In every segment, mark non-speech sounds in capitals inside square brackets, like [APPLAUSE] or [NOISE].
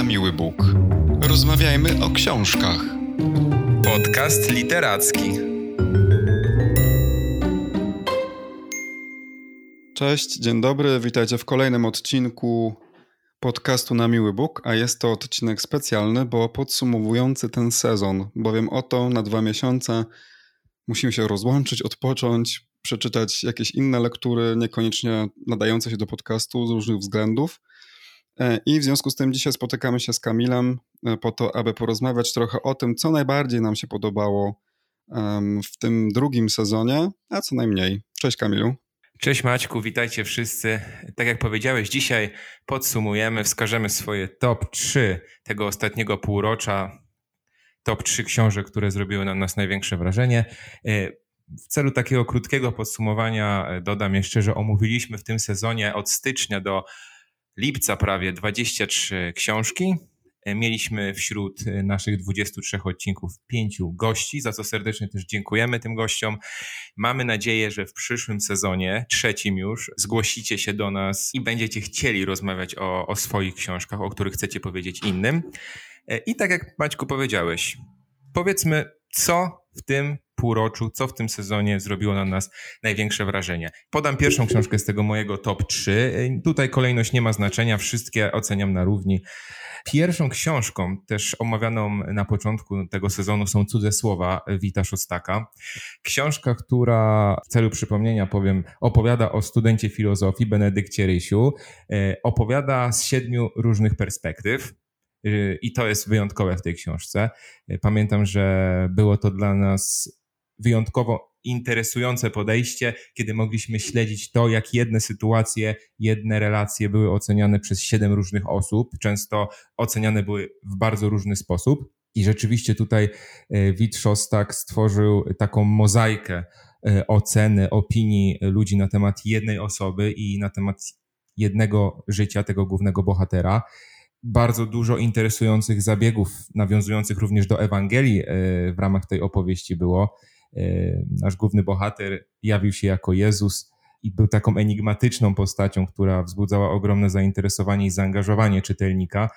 na miły Bóg. Rozmawiajmy o książkach. Podcast literacki. Cześć, dzień dobry, witajcie w kolejnym odcinku podcastu na miły Bóg, a jest to odcinek specjalny, bo podsumowujący ten sezon, bowiem oto na dwa miesiące musimy się rozłączyć, odpocząć, przeczytać jakieś inne lektury, niekoniecznie nadające się do podcastu z różnych względów. E, I w związku z tym dzisiaj spotykamy się z Kamilem e, po to, aby porozmawiać trochę o tym, co najbardziej nam się podobało w tym drugim sezonie, a co najmniej. Cześć Kamilu. Cześć Maćku, witajcie wszyscy. Tak jak powiedziałeś, dzisiaj podsumujemy, wskażemy swoje top 3 tego ostatniego półrocza, top 3 książek, które zrobiły na nas największe wrażenie. E, w celu takiego krótkiego podsumowania dodam jeszcze, że omówiliśmy w tym sezonie od stycznia do lipca prawie 23 książki. E, mieliśmy wśród e, naszych 23 odcinków pięciu gości, za co serdecznie też dziękujemy tym gościom. Mamy nadzieję, że w przyszłym sezonie, trzecim już, zgłosicie się do nas i będziecie chcieli rozmawiać o, o swoich książkach, o których chcecie powiedzieć innym. E, I tak jak Maćku powiedziałeś, powiedzmy, co w tym półroczu, co w tym sezonie zrobiło na nas największe wrażenie. Podam pierwszą książkę z tego mojego top 3. Tutaj kolejność nie ma znaczenia, wszystkie oceniam na równi. Pierwszą książką, też omawianą na początku tego sezonu, są Cudze Słowa Wita Szostaka. Książka, która w celu przypomnienia powiem, opowiada o studencie filozofii Benedykcie Rysiu. E, opowiada z siedmiu różnych perspektyw. E, I to jest wyjątkowe w tej książce. E, pamiętam, że było to dla nas wyjątkowo interesujące podejście, kiedy mogliśmy śledzić to, jak jedne sytuacje, jedne relacje były oceniane przez siedem różnych osób, często oceniane były w bardzo różny sposób. I rzeczywiście tutaj e, Wit Szostak stworzył taką mozaikę oceny, opinii ludzi na temat jednej osoby i na temat jednego życia tego głównego bohatera. Bardzo dużo interesujących zabiegów, nawiązujących również do Ewangelii e, w ramach tej opowieści było E, nasz główny bohater jawił się jako Jezus i był taką enigmatyczną postacią, która wzbudzała ogromne zainteresowanie i zaangażowanie czytelnika.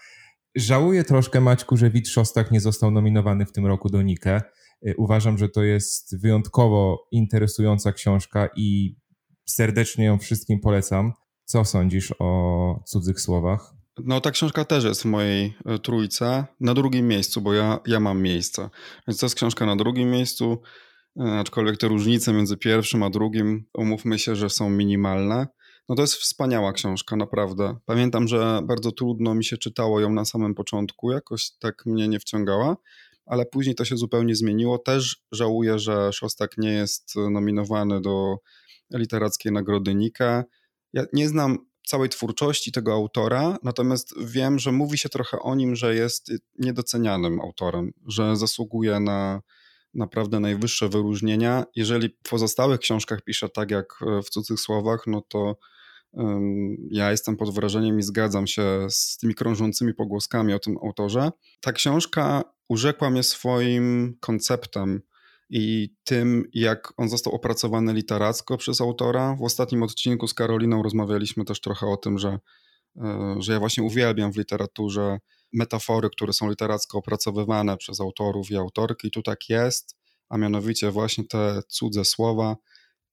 Żałuję troszkę, Maćku, że Wit Szostak nie został nominowany w tym roku do Nike. E, uważam, że to jest wyjątkowo interesująca książka i serdecznie ją wszystkim polecam. Co sądzisz o cudzych słowach? No, ta książka też jest w mojej e, trójce, na drugim miejscu, bo ja, ja mam miejsce. Więc to jest książka na drugim miejscu. E, aczkolwiek te różnice między pierwszym a drugim, umówmy się, że są minimalne. No to jest wspaniała książka, naprawdę. Pamiętam, że bardzo trudno mi się czytało ją na samym początku, jakoś tak mnie nie wciągała, ale później to się zupełnie zmieniło. Też żałuję, że Szostak nie jest nominowany do literackiej nagrody Nika. Ja nie znam całej twórczości tego autora, natomiast wiem, że mówi się trochę o nim, że jest niedocenianym autorem, że zasługuje na naprawdę najwyższe wyróżnienia. Jeżeli w pozostałych książkach pisze tak jak e, w cudzych słowach, no to um, ja jestem pod wrażeniem i zgadzam się z tymi krążącymi pogłoskami o tym autorze. Ta książka urzekła mnie swoim konceptem i tym, jak on został opracowany literacko przez autora. W ostatnim odcinku z Karoliną rozmawialiśmy też trochę o tym, że, e, że ja właśnie uwielbiam w literaturze metafory, które są literacko opracowywane przez autorów i autorki. Tu tak jest, a mianowicie właśnie te cudze słowa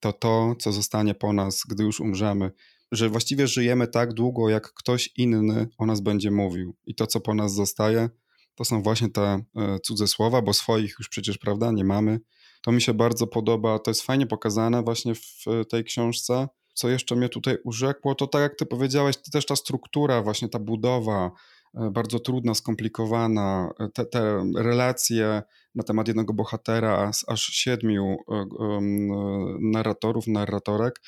to to, co zostanie po nas, gdy już umrzemy. Że właściwie żyjemy tak długo, jak ktoś inny o nas będzie mówił. I to, co po nas zostaje, to są właśnie te e, cudze słowa, bo swoich już przecież, prawda, nie mamy. To mi się bardzo podoba, to jest fajnie pokazane właśnie w tej książce. Co jeszcze mnie tutaj urzekło, to tak jak ty powiedziałeś, też ta struktura, właśnie ta budowa, E, bardzo trudna, skomplikowana. E, te, te, relacje na temat jednego bohatera aż siedmiu e, narratorów, narratorek.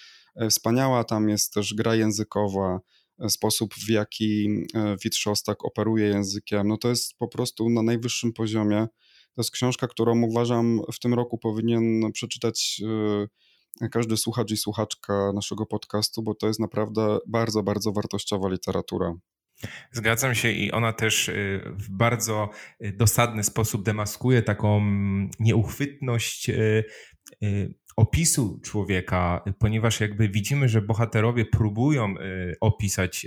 Wspaniała tam jest też gra językowa, sposób w jaki Witrzostak operuje językiem. No to jest po prostu na najwyższym poziomie. To jest książka, którą uważam w tym roku powinien przeczytać każdy słuchacz i słuchaczka naszego podcastu, bo to jest naprawdę bardzo, bardzo wartościowa literatura. Zgadzam się i ona też y, w bardzo dosadny sposób demaskuje taką nieuchwytność y, opisu człowieka, ponieważ jakby widzimy, że bohaterowie próbują opisać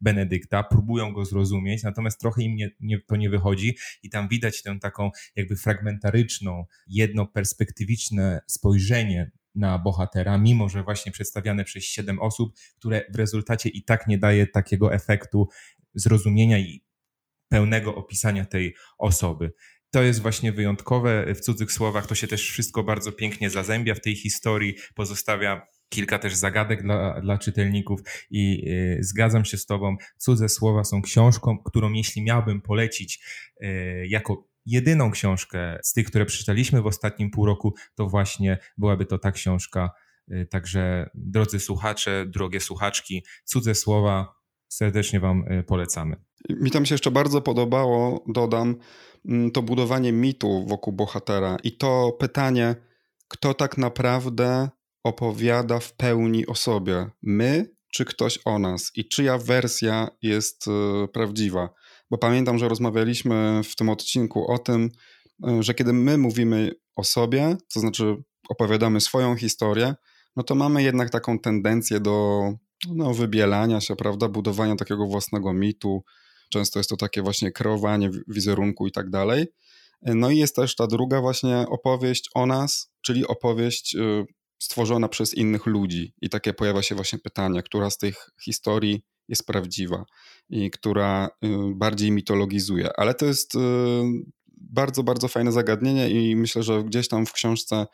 Benedykta, próbują go zrozumieć, natomiast trochę im nie, nie, to nie wychodzi i tam widać tę taką jakby fragmentaryczną, jednoperspektywiczne spojrzenie na bohatera, mimo że właśnie przedstawiane przez siedem osób, które w rezultacie i tak nie daje takiego efektu zrozumienia i pełnego opisania tej osoby. To jest właśnie wyjątkowe. W cudzych słowach to się też wszystko bardzo pięknie zazębia w tej historii, pozostawia kilka też zagadek dla, dla czytelników i y, zgadzam się z Tobą. Cudze słowa są książką, którą jeśli miałbym polecić y, jako jedyną książkę z tych, które przeczytaliśmy w ostatnim pół roku, to właśnie byłaby to ta książka. Y, także drodzy słuchacze, drogie słuchaczki, cudze słowa serdecznie Wam polecamy. Mi tam się jeszcze bardzo podobało, dodam, mm, to budowanie mitu wokół bohatera i to pytanie, kto tak naprawdę opowiada w pełni o sobie. My czy ktoś o nas i czyja wersja jest y, prawdziwa bo pamiętam, że rozmawialiśmy w tym odcinku o tym, e, że kiedy my mówimy o sobie, to znaczy opowiadamy swoją historię, no to mamy jednak taką tendencję do no, wybielania się, prawda, budowania takiego własnego mitu. Często jest to takie właśnie kreowanie wizerunku i tak dalej. No i jest też ta druga właśnie opowieść o nas, czyli opowieść e, stworzona przez innych ludzi. I takie pojawia się właśnie pytanie, która z tych historii jest prawdziwa i która y, bardziej mitologizuje. Ale to jest y, bardzo, bardzo fajne zagadnienie i myślę, że gdzieś tam w książce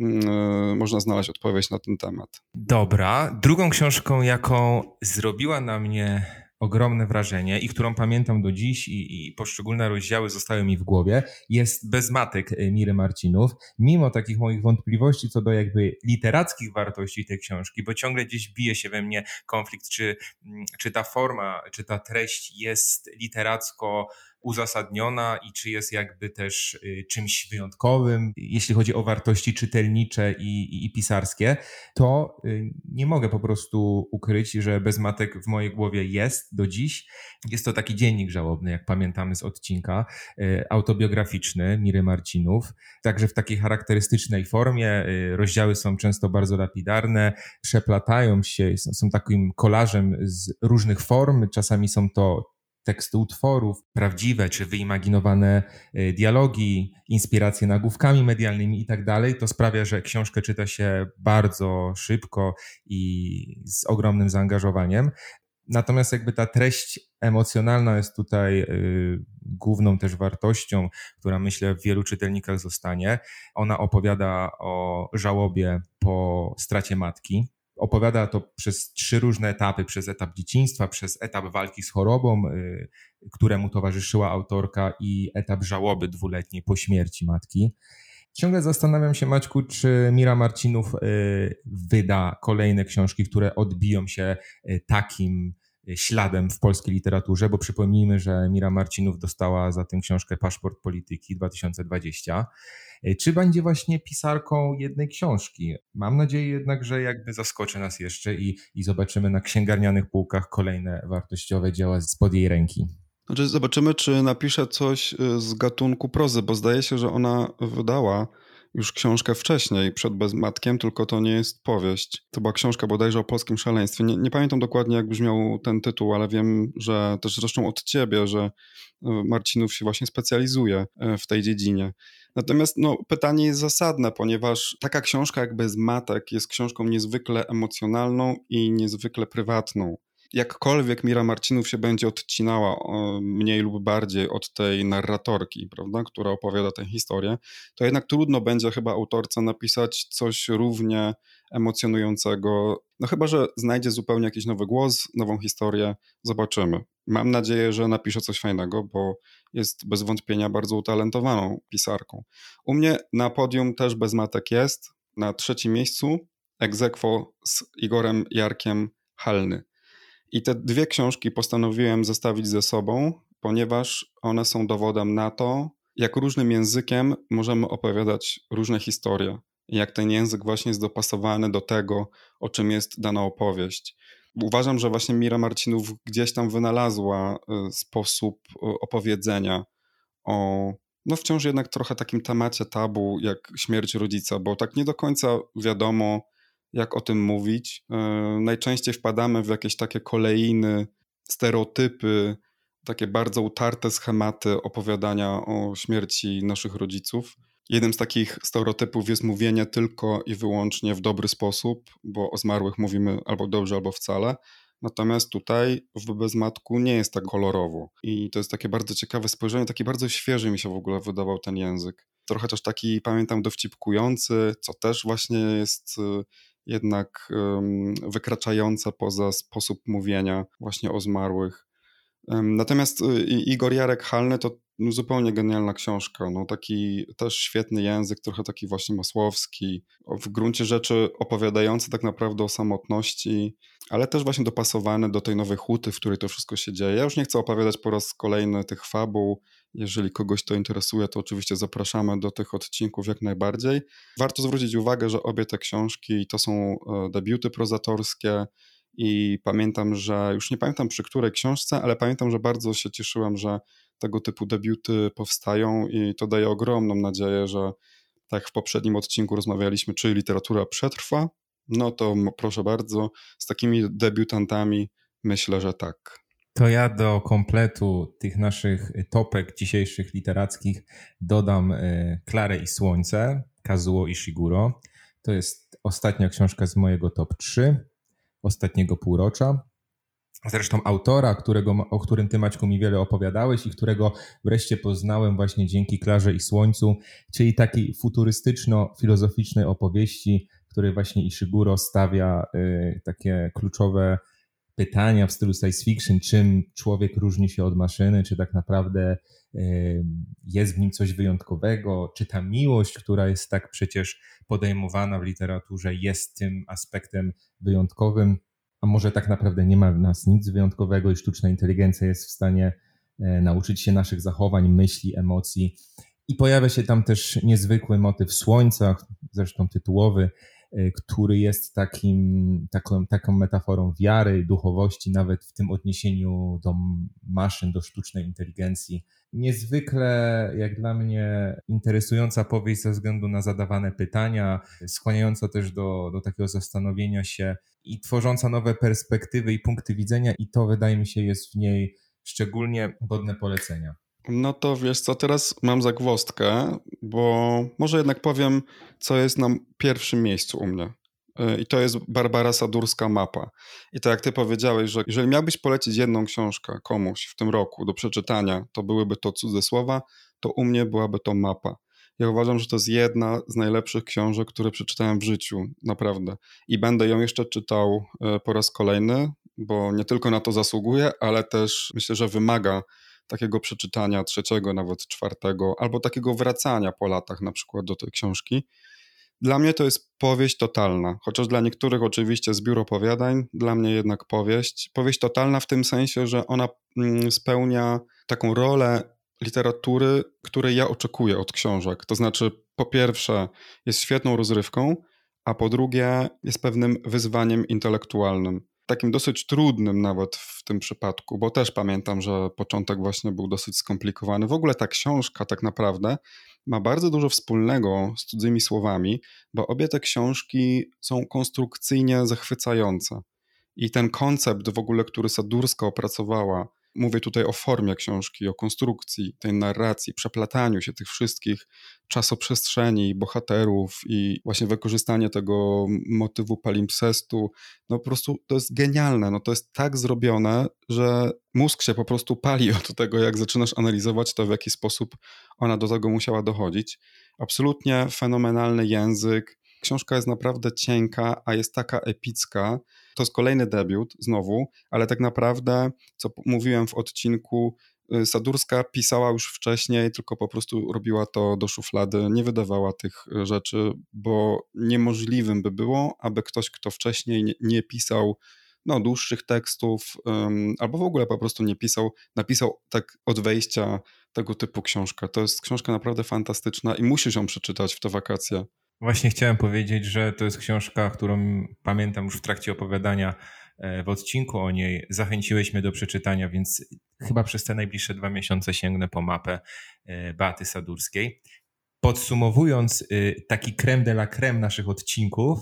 mm, y, można znaleźć odpowiedź na ten temat. Dobra. Drugą książką, jaką zrobiła na mnie ogromne wrażenie i którą pamiętam do dziś i, i, poszczególne rozdziały zostały mi w głowie, jest Bez matek y, Miry Marcinów. Mimo takich moich wątpliwości co do jakby literackich wartości tej książki, bo ciągle gdzieś bije się we mnie konflikt, czy, mm, czy ta forma, czy ta treść jest literacko uzasadniona i czy jest jakby też y, czymś wyjątkowym, jeśli chodzi o wartości czytelnicze i, i, i pisarskie, to y, nie mogę po prostu ukryć, że Bezmatek w mojej głowie jest do dziś. Jest to taki dziennik żałobny, jak pamiętamy z odcinka, y, autobiograficzny Miry Marcinów, także w takiej charakterystycznej formie. Rozdziały są często bardzo lapidarne, przeplatają się, są, są takim kolażem z różnych form. Czasami są to teksty utworów, prawdziwe czy wyimaginowane y, dialogi, inspiracje nagłówkami medialnymi i tak dalej, to sprawia, że książkę czyta się bardzo szybko i z ogromnym zaangażowaniem. Natomiast jakby ta treść emocjonalna jest tutaj y, główną też wartością, która myślę w wielu czytelnikach zostanie. Ona opowiada o żałobie po stracie matki, Opowiada to przez trzy różne etapy: przez etap dzieciństwa, przez etap walki z chorobą, y, któremu towarzyszyła autorka, i etap żałoby dwuletniej po śmierci matki. Ciągle zastanawiam się, Maćku, czy Mira Marcinów y, wyda kolejne książki, które odbiją się y, takim śladem w polskiej literaturze, bo przypomnijmy, że Mira Marcinów dostała za tę książkę Paszport Polityki 2020. E, czy będzie właśnie pisarką jednej książki? Mam nadzieję jednak, że jakby zaskoczy nas jeszcze i, i zobaczymy na księgarnianych półkach kolejne wartościowe dzieła spod jej ręki. Znaczy zobaczymy, czy napisze coś e, z gatunku prozy, bo zdaje się, że ona wydała już książkę wcześniej, przed Bezmatkiem, tylko to nie jest powieść. To była książka bodajże o polskim szaleństwie. Nie, nie, pamiętam dokładnie, jak brzmiał ten tytuł, ale wiem, że też zresztą od ciebie, że e, Marcinów się właśnie specjalizuje w tej dziedzinie. Natomiast no, pytanie jest zasadne, ponieważ taka książka jak Bezmatek jest książką niezwykle emocjonalną i niezwykle prywatną. Jakkolwiek Mira Marcinów się będzie odcinała mniej lub bardziej od tej narratorki, prawda, która opowiada tę historię, to jednak trudno będzie chyba autorce napisać coś równie emocjonującego. No chyba, że znajdzie zupełnie jakiś nowy głos, nową historię, zobaczymy. Mam nadzieję, że napisze coś fajnego, bo jest bez wątpienia bardzo utalentowaną pisarką. U mnie na podium też Bezmatek jest. Na trzecim miejscu egzekwo z Igorem Jarkiem Halny. I te dwie książki postanowiłem zestawić ze sobą, ponieważ one są dowodem na to, jak różnym językiem możemy opowiadać różne historie. Jak ten język właśnie jest dopasowany do tego, o czym jest dana opowieść. Uważam, że właśnie Mira Marcinów gdzieś tam wynalazła y, sposób y, opowiedzenia o no wciąż jednak trochę takim temacie tabu, jak śmierć rodzica, bo tak nie do końca wiadomo, jak o tym mówić. E, najczęściej wpadamy w jakieś takie kolejne stereotypy, takie bardzo utarte schematy opowiadania o śmierci naszych rodziców. Jednym z takich stereotypów jest mówienie tylko i wyłącznie w dobry sposób, bo o zmarłych mówimy albo dobrze, albo wcale. Natomiast tutaj w Bezmatku nie jest tak kolorowo. I to jest takie bardzo ciekawe spojrzenie, taki bardzo świeży mi się w ogóle wydawał ten język. Trochę też taki, pamiętam, dowcipkujący, co też właśnie jest jednak wykraczające poza sposób mówienia właśnie o zmarłych. Natomiast y, Igor Jarek Halny to no, zupełnie genialna książka. No, taki też świetny język, trochę taki właśnie masłowski, w gruncie rzeczy opowiadający tak naprawdę o samotności, ale też właśnie dopasowany do tej nowej huty, w której to wszystko się dzieje. Ja już nie chcę opowiadać po raz kolejny tych fabuł. Jeżeli kogoś to interesuje, to oczywiście zapraszamy do tych odcinków jak najbardziej. Warto zwrócić uwagę, że obie te książki to są e, debiuty prozatorskie. I pamiętam, że już nie pamiętam przy której książce, ale pamiętam, że bardzo się cieszyłem, że tego typu debiuty powstają i to daje ogromną nadzieję, że tak w poprzednim odcinku rozmawialiśmy, czy literatura przetrwa, no to proszę bardzo, z takimi debiutantami myślę, że tak. To ja do kompletu tych naszych topek dzisiejszych literackich dodam e, Klarę i Słońce, Kazuo Ishiguro. To jest ostatnia książka z mojego top 3 ostatniego półrocza. Zresztą autora, którego, o którym ty Maćku mi wiele opowiadałeś i którego wreszcie poznałem właśnie dzięki Klarze i Słońcu, czyli takiej futurystyczno-filozoficznej opowieści, której właśnie Ishiguro stawia y, takie kluczowe pytania w stylu science fiction, czym człowiek różni się od maszyny, czy tak naprawdę jest w nim coś wyjątkowego, czy ta miłość, która jest tak przecież podejmowana w literaturze, jest tym aspektem wyjątkowym a może tak naprawdę nie ma w nas nic wyjątkowego i sztuczna inteligencja jest w stanie e, nauczyć się naszych zachowań, myśli, emocji. I pojawia się tam też niezwykły motyw słońca, zresztą tytułowy, który jest takim, taką, taką metaforą wiary, duchowości, nawet w tym odniesieniu do maszyn, do sztucznej inteligencji. Niezwykle, jak dla mnie, interesująca powieść ze względu na zadawane pytania, skłaniająca też do, do takiego zastanowienia się, i tworząca nowe perspektywy i punkty widzenia, i to wydaje mi się jest w niej szczególnie godne polecenia. No to wiesz co, teraz mam zagwostkę, bo może jednak powiem, co jest na pierwszym miejscu u mnie. Y, I to jest Barbara Sadurska Mapa. I tak jak ty powiedziałeś, że jeżeli miałbyś polecić jedną książkę komuś w tym roku do przeczytania, to byłyby to cudze słowa, to u mnie byłaby to mapa. Ja uważam, że to jest jedna z najlepszych książek, które przeczytałem w życiu, naprawdę. I będę ją jeszcze czytał e, po raz kolejny, bo nie tylko na to zasługuje, ale też myślę, że wymaga takiego przeczytania trzeciego, nawet czwartego, albo takiego wracania po latach na przykład do tej książki. Dla mnie to jest powieść totalna, chociaż dla niektórych oczywiście zbiór opowiadań, dla mnie jednak powieść. Powieść totalna w tym sensie, że ona mm, spełnia taką rolę literatury, której ja oczekuję od książek. To znaczy, po pierwsze, jest świetną rozrywką, a po drugie, jest pewnym wyzwaniem intelektualnym. Takim dosyć trudnym nawet w tym przypadku, bo też pamiętam, że początek właśnie był dosyć skomplikowany. W ogóle ta książka tak naprawdę ma bardzo dużo wspólnego z cudzymi słowami, bo obie te książki są konstrukcyjnie zachwycające. I ten koncept w ogóle, który Sadurska opracowała, Mówię tutaj o formie książki, o konstrukcji tej narracji, przeplataniu się tych wszystkich czasoprzestrzeni, bohaterów i właśnie wykorzystanie tego motywu palimpsestu. No po prostu to jest genialne. No to jest tak zrobione, że mózg się po prostu pali od tego, jak zaczynasz analizować to, w jaki sposób ona do tego musiała dochodzić. Absolutnie fenomenalny język, książka jest naprawdę cienka, a jest taka epicka. To jest kolejny debiut znowu, ale tak naprawdę, co mówiłem w odcinku, y, Sadurska pisała już wcześniej, tylko po prostu robiła to do szuflady, nie wydawała tych y, rzeczy, bo niemożliwym by było, aby ktoś, kto wcześniej nie, pisał no, dłuższych tekstów, um, albo w ogóle po prostu nie pisał, napisał tak od wejścia tego typu książkę. To jest książka naprawdę fantastyczna i musisz ją przeczytać w te wakacje. Właśnie chciałem powiedzieć, że to jest książka, którą pamiętam już w trakcie opowiadania, w odcinku o niej, zachęciłeś mnie do przeczytania, więc chyba przez te najbliższe dwa miesiące sięgnę po mapę Beaty Sadurskiej. Podsumowując taki creme de la creme naszych odcinków,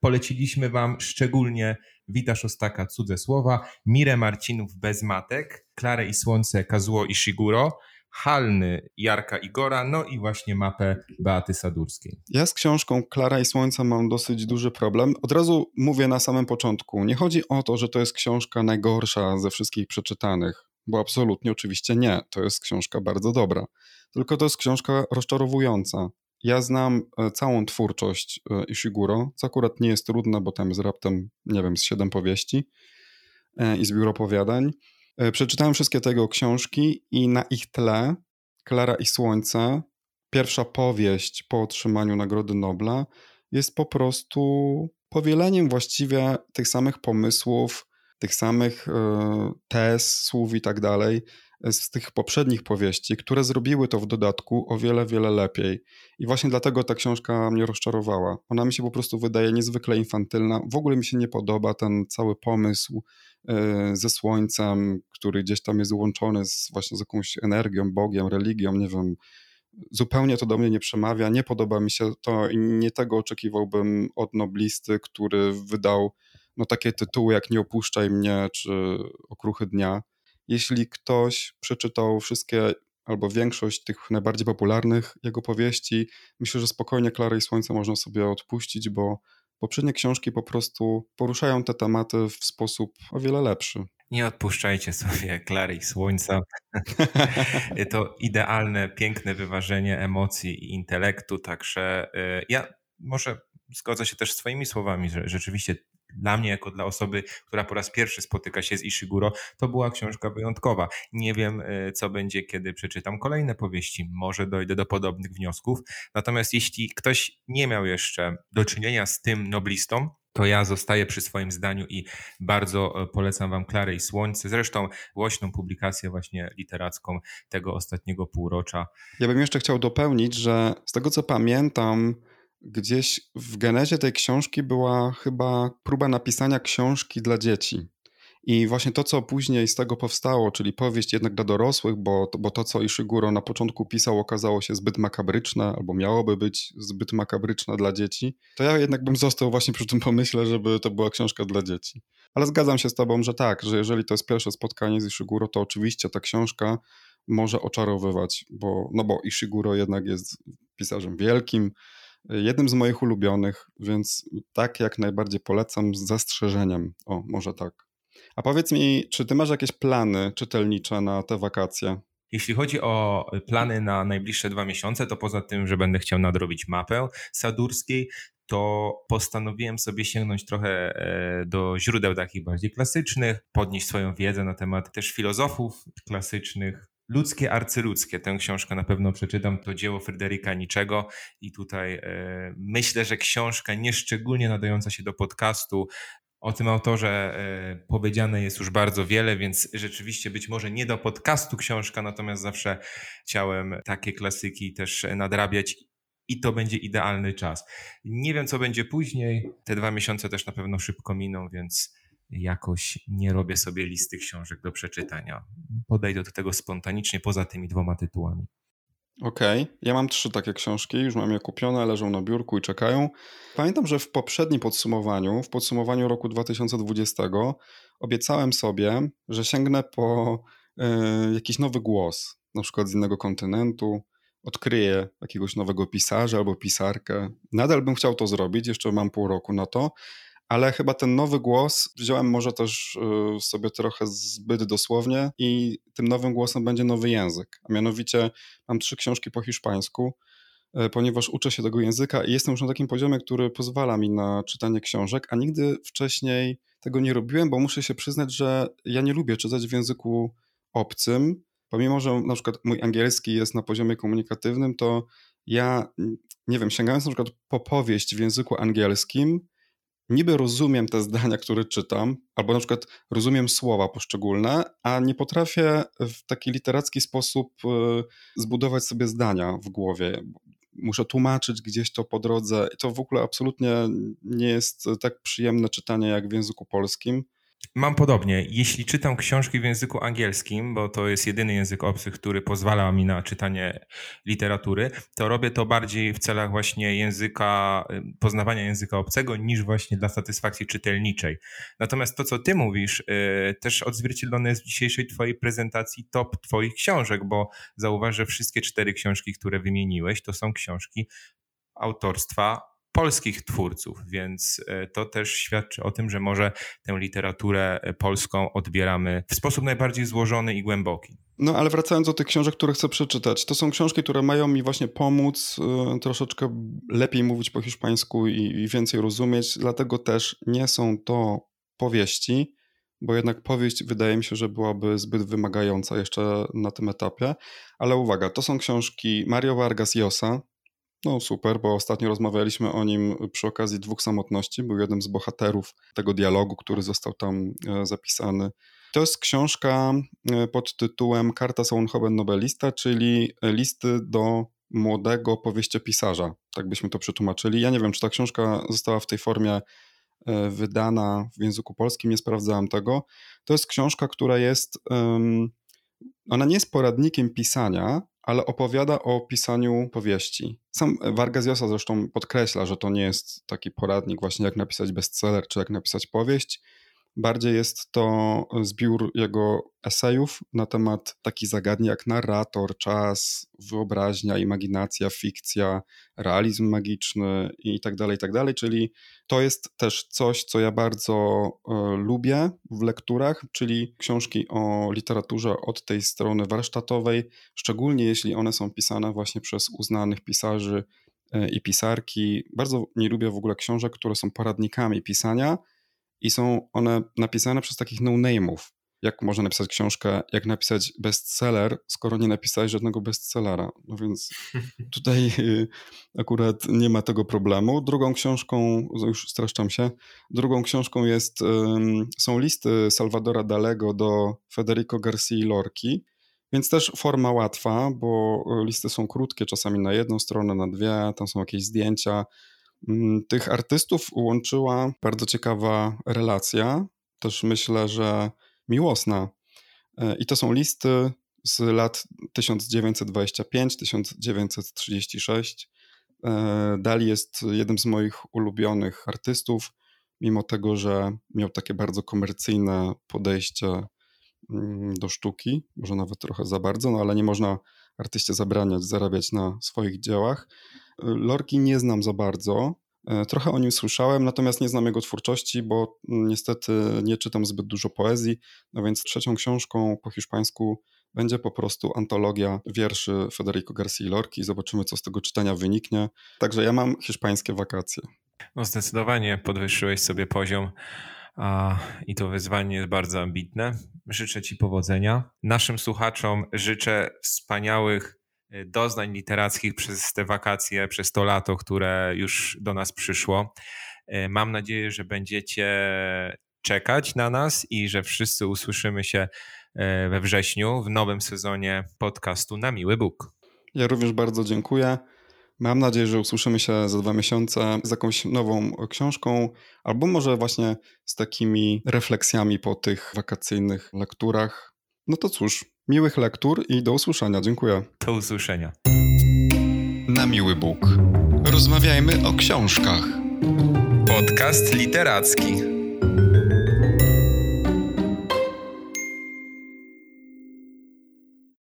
poleciliśmy Wam szczególnie Wita Szostaka Cudze Słowa, Mirę Marcinów Bez Matek, Klarę i Słońce Kazuo i Shiguro, Halny Jarka Igora, no i właśnie mapę Beaty Sadurskiej. Ja z książką Klara i Słońce mam dosyć duży problem. Od razu mówię na samym początku, nie chodzi o to, że to jest książka najgorsza ze wszystkich przeczytanych, bo absolutnie oczywiście nie, to jest książka bardzo dobra. Tylko to jest książka rozczarowująca. Ja znam e, całą twórczość e, Ishiguro, co akurat nie jest trudne, bo tam jest raptem, nie wiem, z siedem powieści e, i z biuro opowiadań. Przeczytałem wszystkie tego książki i na ich tle Klara i Słońce, pierwsza powieść po otrzymaniu Nagrody Nobla, jest po prostu powieleniem właściwie tych samych pomysłów, tych samych tez, słów i tak dalej, z tych poprzednich powieści, które zrobiły to w dodatku o wiele, wiele lepiej. I właśnie dlatego ta książka mnie rozczarowała. Ona mi się po prostu wydaje niezwykle infantylna. W ogóle mi się nie podoba ten cały pomysł e, ze słońcem, który gdzieś tam jest łączony z, właśnie z jakąś energią, Bogiem, religią, nie wiem. Zupełnie to do mnie nie przemawia, nie podoba mi się to i nie tego oczekiwałbym od noblisty, który wydał no, takie tytuły jak Nie opuszczaj mnie czy Okruchy dnia jeśli ktoś przeczytał wszystkie albo większość tych najbardziej popularnych jego powieści, myślę, że spokojnie Klary i Słońce można sobie odpuścić, bo poprzednie książki po prostu poruszają te tematy w sposób o wiele lepszy. Nie odpuszczajcie sobie Klary i Słońca. [LAUGHS] to idealne, piękne wyważenie emocji i intelektu, także y, ja może zgodzę się też z Twoimi słowami, że rzeczywiście dla mnie, jako dla osoby, która po raz pierwszy spotyka się z Ishiguro, to była książka wyjątkowa. Nie wiem, e, co będzie, kiedy przeczytam kolejne powieści. Może dojdę do podobnych wniosków. Natomiast jeśli ktoś nie miał jeszcze do czynienia z tym noblistą, to ja zostaję przy swoim zdaniu i bardzo e, polecam Wam Klarę i Słońce. Zresztą głośną publikację właśnie literacką tego ostatniego półrocza. Ja bym jeszcze chciał dopełnić, że z tego co pamiętam, gdzieś w genezie tej książki była chyba próba napisania książki dla dzieci. I właśnie to, co później z tego powstało, czyli powieść jednak dla dorosłych, bo, bo to, co Ishiguro na początku pisał, okazało się zbyt makabryczne, albo miałoby być zbyt makabryczne dla dzieci, to ja jednak bym został właśnie przy tym pomyśle, żeby to była książka dla dzieci. Ale zgadzam się z tobą, że tak, że jeżeli to jest pierwsze spotkanie z Ishiguro, to oczywiście ta książka może oczarowywać, bo, no bo Ishiguro jednak jest pisarzem wielkim, jednym z moich ulubionych, więc tak jak najbardziej polecam z zastrzeżeniem. O, może tak. A powiedz mi, czy ty masz jakieś plany czytelnicze na te wakacje? Jeśli chodzi o plany na najbliższe dwa miesiące, to poza tym, że będę chciał nadrobić mapę sadurskiej, to postanowiłem sobie sięgnąć trochę e, do źródeł takich bardziej klasycznych, podnieść swoją wiedzę na temat też filozofów klasycznych, Ludzkie arcyludzkie, tę książkę na pewno przeczytam, to dzieło Fryderyka Niczego. I tutaj e, myślę, że książka nieszczególnie nadająca się do podcastu, o tym autorze e, powiedziane jest już bardzo wiele, więc rzeczywiście być może nie do podcastu książka, natomiast zawsze chciałem takie klasyki też nadrabiać. I to będzie idealny czas. Nie wiem, co będzie później. Te dwa miesiące też na pewno szybko miną, więc jakoś nie robię sobie listy książek do przeczytania. Podejdę do tego spontanicznie, poza tymi dwoma tytułami. Okej, okay. ja mam trzy takie książki, już mam je kupione, leżą na biurku i czekają. Pamiętam, że w poprzednim podsumowaniu, w podsumowaniu roku 2020, obiecałem sobie, że sięgnę po y, jakiś nowy głos, na przykład z innego kontynentu, odkryję jakiegoś nowego pisarza albo pisarkę. Nadal bym chciał to zrobić, jeszcze mam pół roku na to, ale chyba ten nowy głos wziąłem może też y, sobie trochę zbyt dosłownie i tym nowym głosem będzie nowy język. A mianowicie mam trzy książki po hiszpańsku, y, ponieważ uczę się tego języka i jestem już na takim poziomie, który pozwala mi na czytanie książek, a nigdy wcześniej tego nie robiłem, bo muszę się przyznać, że ja nie lubię czytać w języku obcym. Pomimo, że na przykład mój angielski jest na poziomie komunikatywnym, to ja, nie wiem, sięgając na przykład po powieść w języku angielskim, niby rozumiem te zdania, które czytam, albo na przykład rozumiem słowa poszczególne, a nie potrafię w taki literacki sposób e, zbudować sobie zdania w głowie. muszę tłumaczyć gdzieś to po drodze. I to w ogóle absolutnie nie jest tak przyjemne czytanie jak w języku polskim. Mam podobnie. Jeśli czytam książki w języku angielskim, bo to jest jedyny język obcy, który pozwala mi na czytanie literatury, to robię to bardziej w celach właśnie języka, y, poznawania języka obcego, niż właśnie dla satysfakcji czytelniczej. Natomiast to, co ty mówisz, yy, też odzwierciedlone jest w dzisiejszej twojej prezentacji top twoich książek, bo zauważ, że wszystkie cztery książki, które wymieniłeś, to są książki autorstwa polskich twórców, więc e, to też świadczy o tym, że może tę literaturę e, polską odbieramy w sposób najbardziej złożony i głęboki. No ale wracając do tych książek, które chcę przeczytać, to są książki, które mają mi właśnie pomóc y, troszeczkę lepiej mówić po hiszpańsku i, i więcej rozumieć, dlatego też nie są to powieści, bo jednak powieść wydaje mi się, że byłaby zbyt wymagająca jeszcze na tym etapie. Ale uwaga, to są książki Mario Vargas Llosa, no super, bo ostatnio rozmawialiśmy o nim przy okazji dwóch samotności. Był jednym z bohaterów tego dialogu, który został tam e, zapisany. To jest książka e, pod tytułem Karta Sounhoven Nobelista, czyli listy do młodego powieściopisarza. Tak byśmy to przetłumaczyli. Ja nie wiem, czy ta książka została w tej formie e, wydana w języku polskim, nie sprawdzałem tego. To jest książka, która jest. Ona nie jest poradnikiem pisania, ale opowiada o pisaniu powieści. Sam Vargas Llosa zresztą podkreśla, że to nie jest taki poradnik właśnie jak napisać bestseller czy jak napisać powieść, Bardziej jest to zbiór jego esejów na temat takich zagadnień jak narrator, czas, wyobraźnia, imaginacja, fikcja, realizm magiczny i tak dalej, i tak. Czyli to jest też coś, co ja bardzo e, lubię w lekturach, czyli książki o literaturze od tej strony warsztatowej, szczególnie jeśli one są pisane właśnie przez uznanych pisarzy e, i pisarki. Bardzo nie lubię w ogóle książek, które są poradnikami pisania, i są one napisane przez takich no-name'ów. Jak można napisać książkę, jak napisać bestseller, skoro nie napisałeś żadnego bestsellera. No więc [LAUGHS] tutaj y, akurat nie ma tego problemu. Drugą książką, już streszczam się, drugą książką jest, są listy Salvadora Dalego do Federico Garcia Lorki, więc też forma łatwa, bo listy są krótkie, czasami na jedną stronę, na dwie, tam są jakieś zdjęcia, tych artystów łączyła bardzo ciekawa relacja, też myślę, że miłosna. E, I to są listy z lat 1925-1936. E, Dali jest jednym z moich ulubionych artystów, mimo tego, że miał takie bardzo komercyjne podejście mm, do sztuki, może nawet trochę za bardzo, no ale nie można artyście zabraniać zarabiać na swoich dziełach. Lorki nie znam za bardzo. E, trochę o nim słyszałem, natomiast nie znam jego twórczości, bo niestety nie czytam zbyt dużo poezji. No więc trzecią książką po hiszpańsku będzie po prostu antologia wierszy Federico Garcia Lorki. Zobaczymy, co z tego czytania wyniknie. Także ja mam hiszpańskie wakacje. No zdecydowanie podwyższyłeś sobie poziom a, i to wyzwanie jest bardzo ambitne. Życzę Ci powodzenia. Naszym słuchaczom życzę wspaniałych doznań literackich przez te wakacje, przez to lato, które już do nas przyszło. Y, mam nadzieję, że będziecie czekać na nas i że wszyscy usłyszymy się y, we wrześniu w nowym sezonie podcastu Na Miły Bóg. Ja również bardzo dziękuję. Mam nadzieję, że usłyszymy się za dwa miesiące z jakąś nową książką, albo może właśnie z takimi refleksjami po tych wakacyjnych lekturach. No to cóż, Miłych lektur i do usłyszenia. Dziękuję. Do usłyszenia. Na miły Bóg. Rozmawiajmy o książkach. Podcast literacki.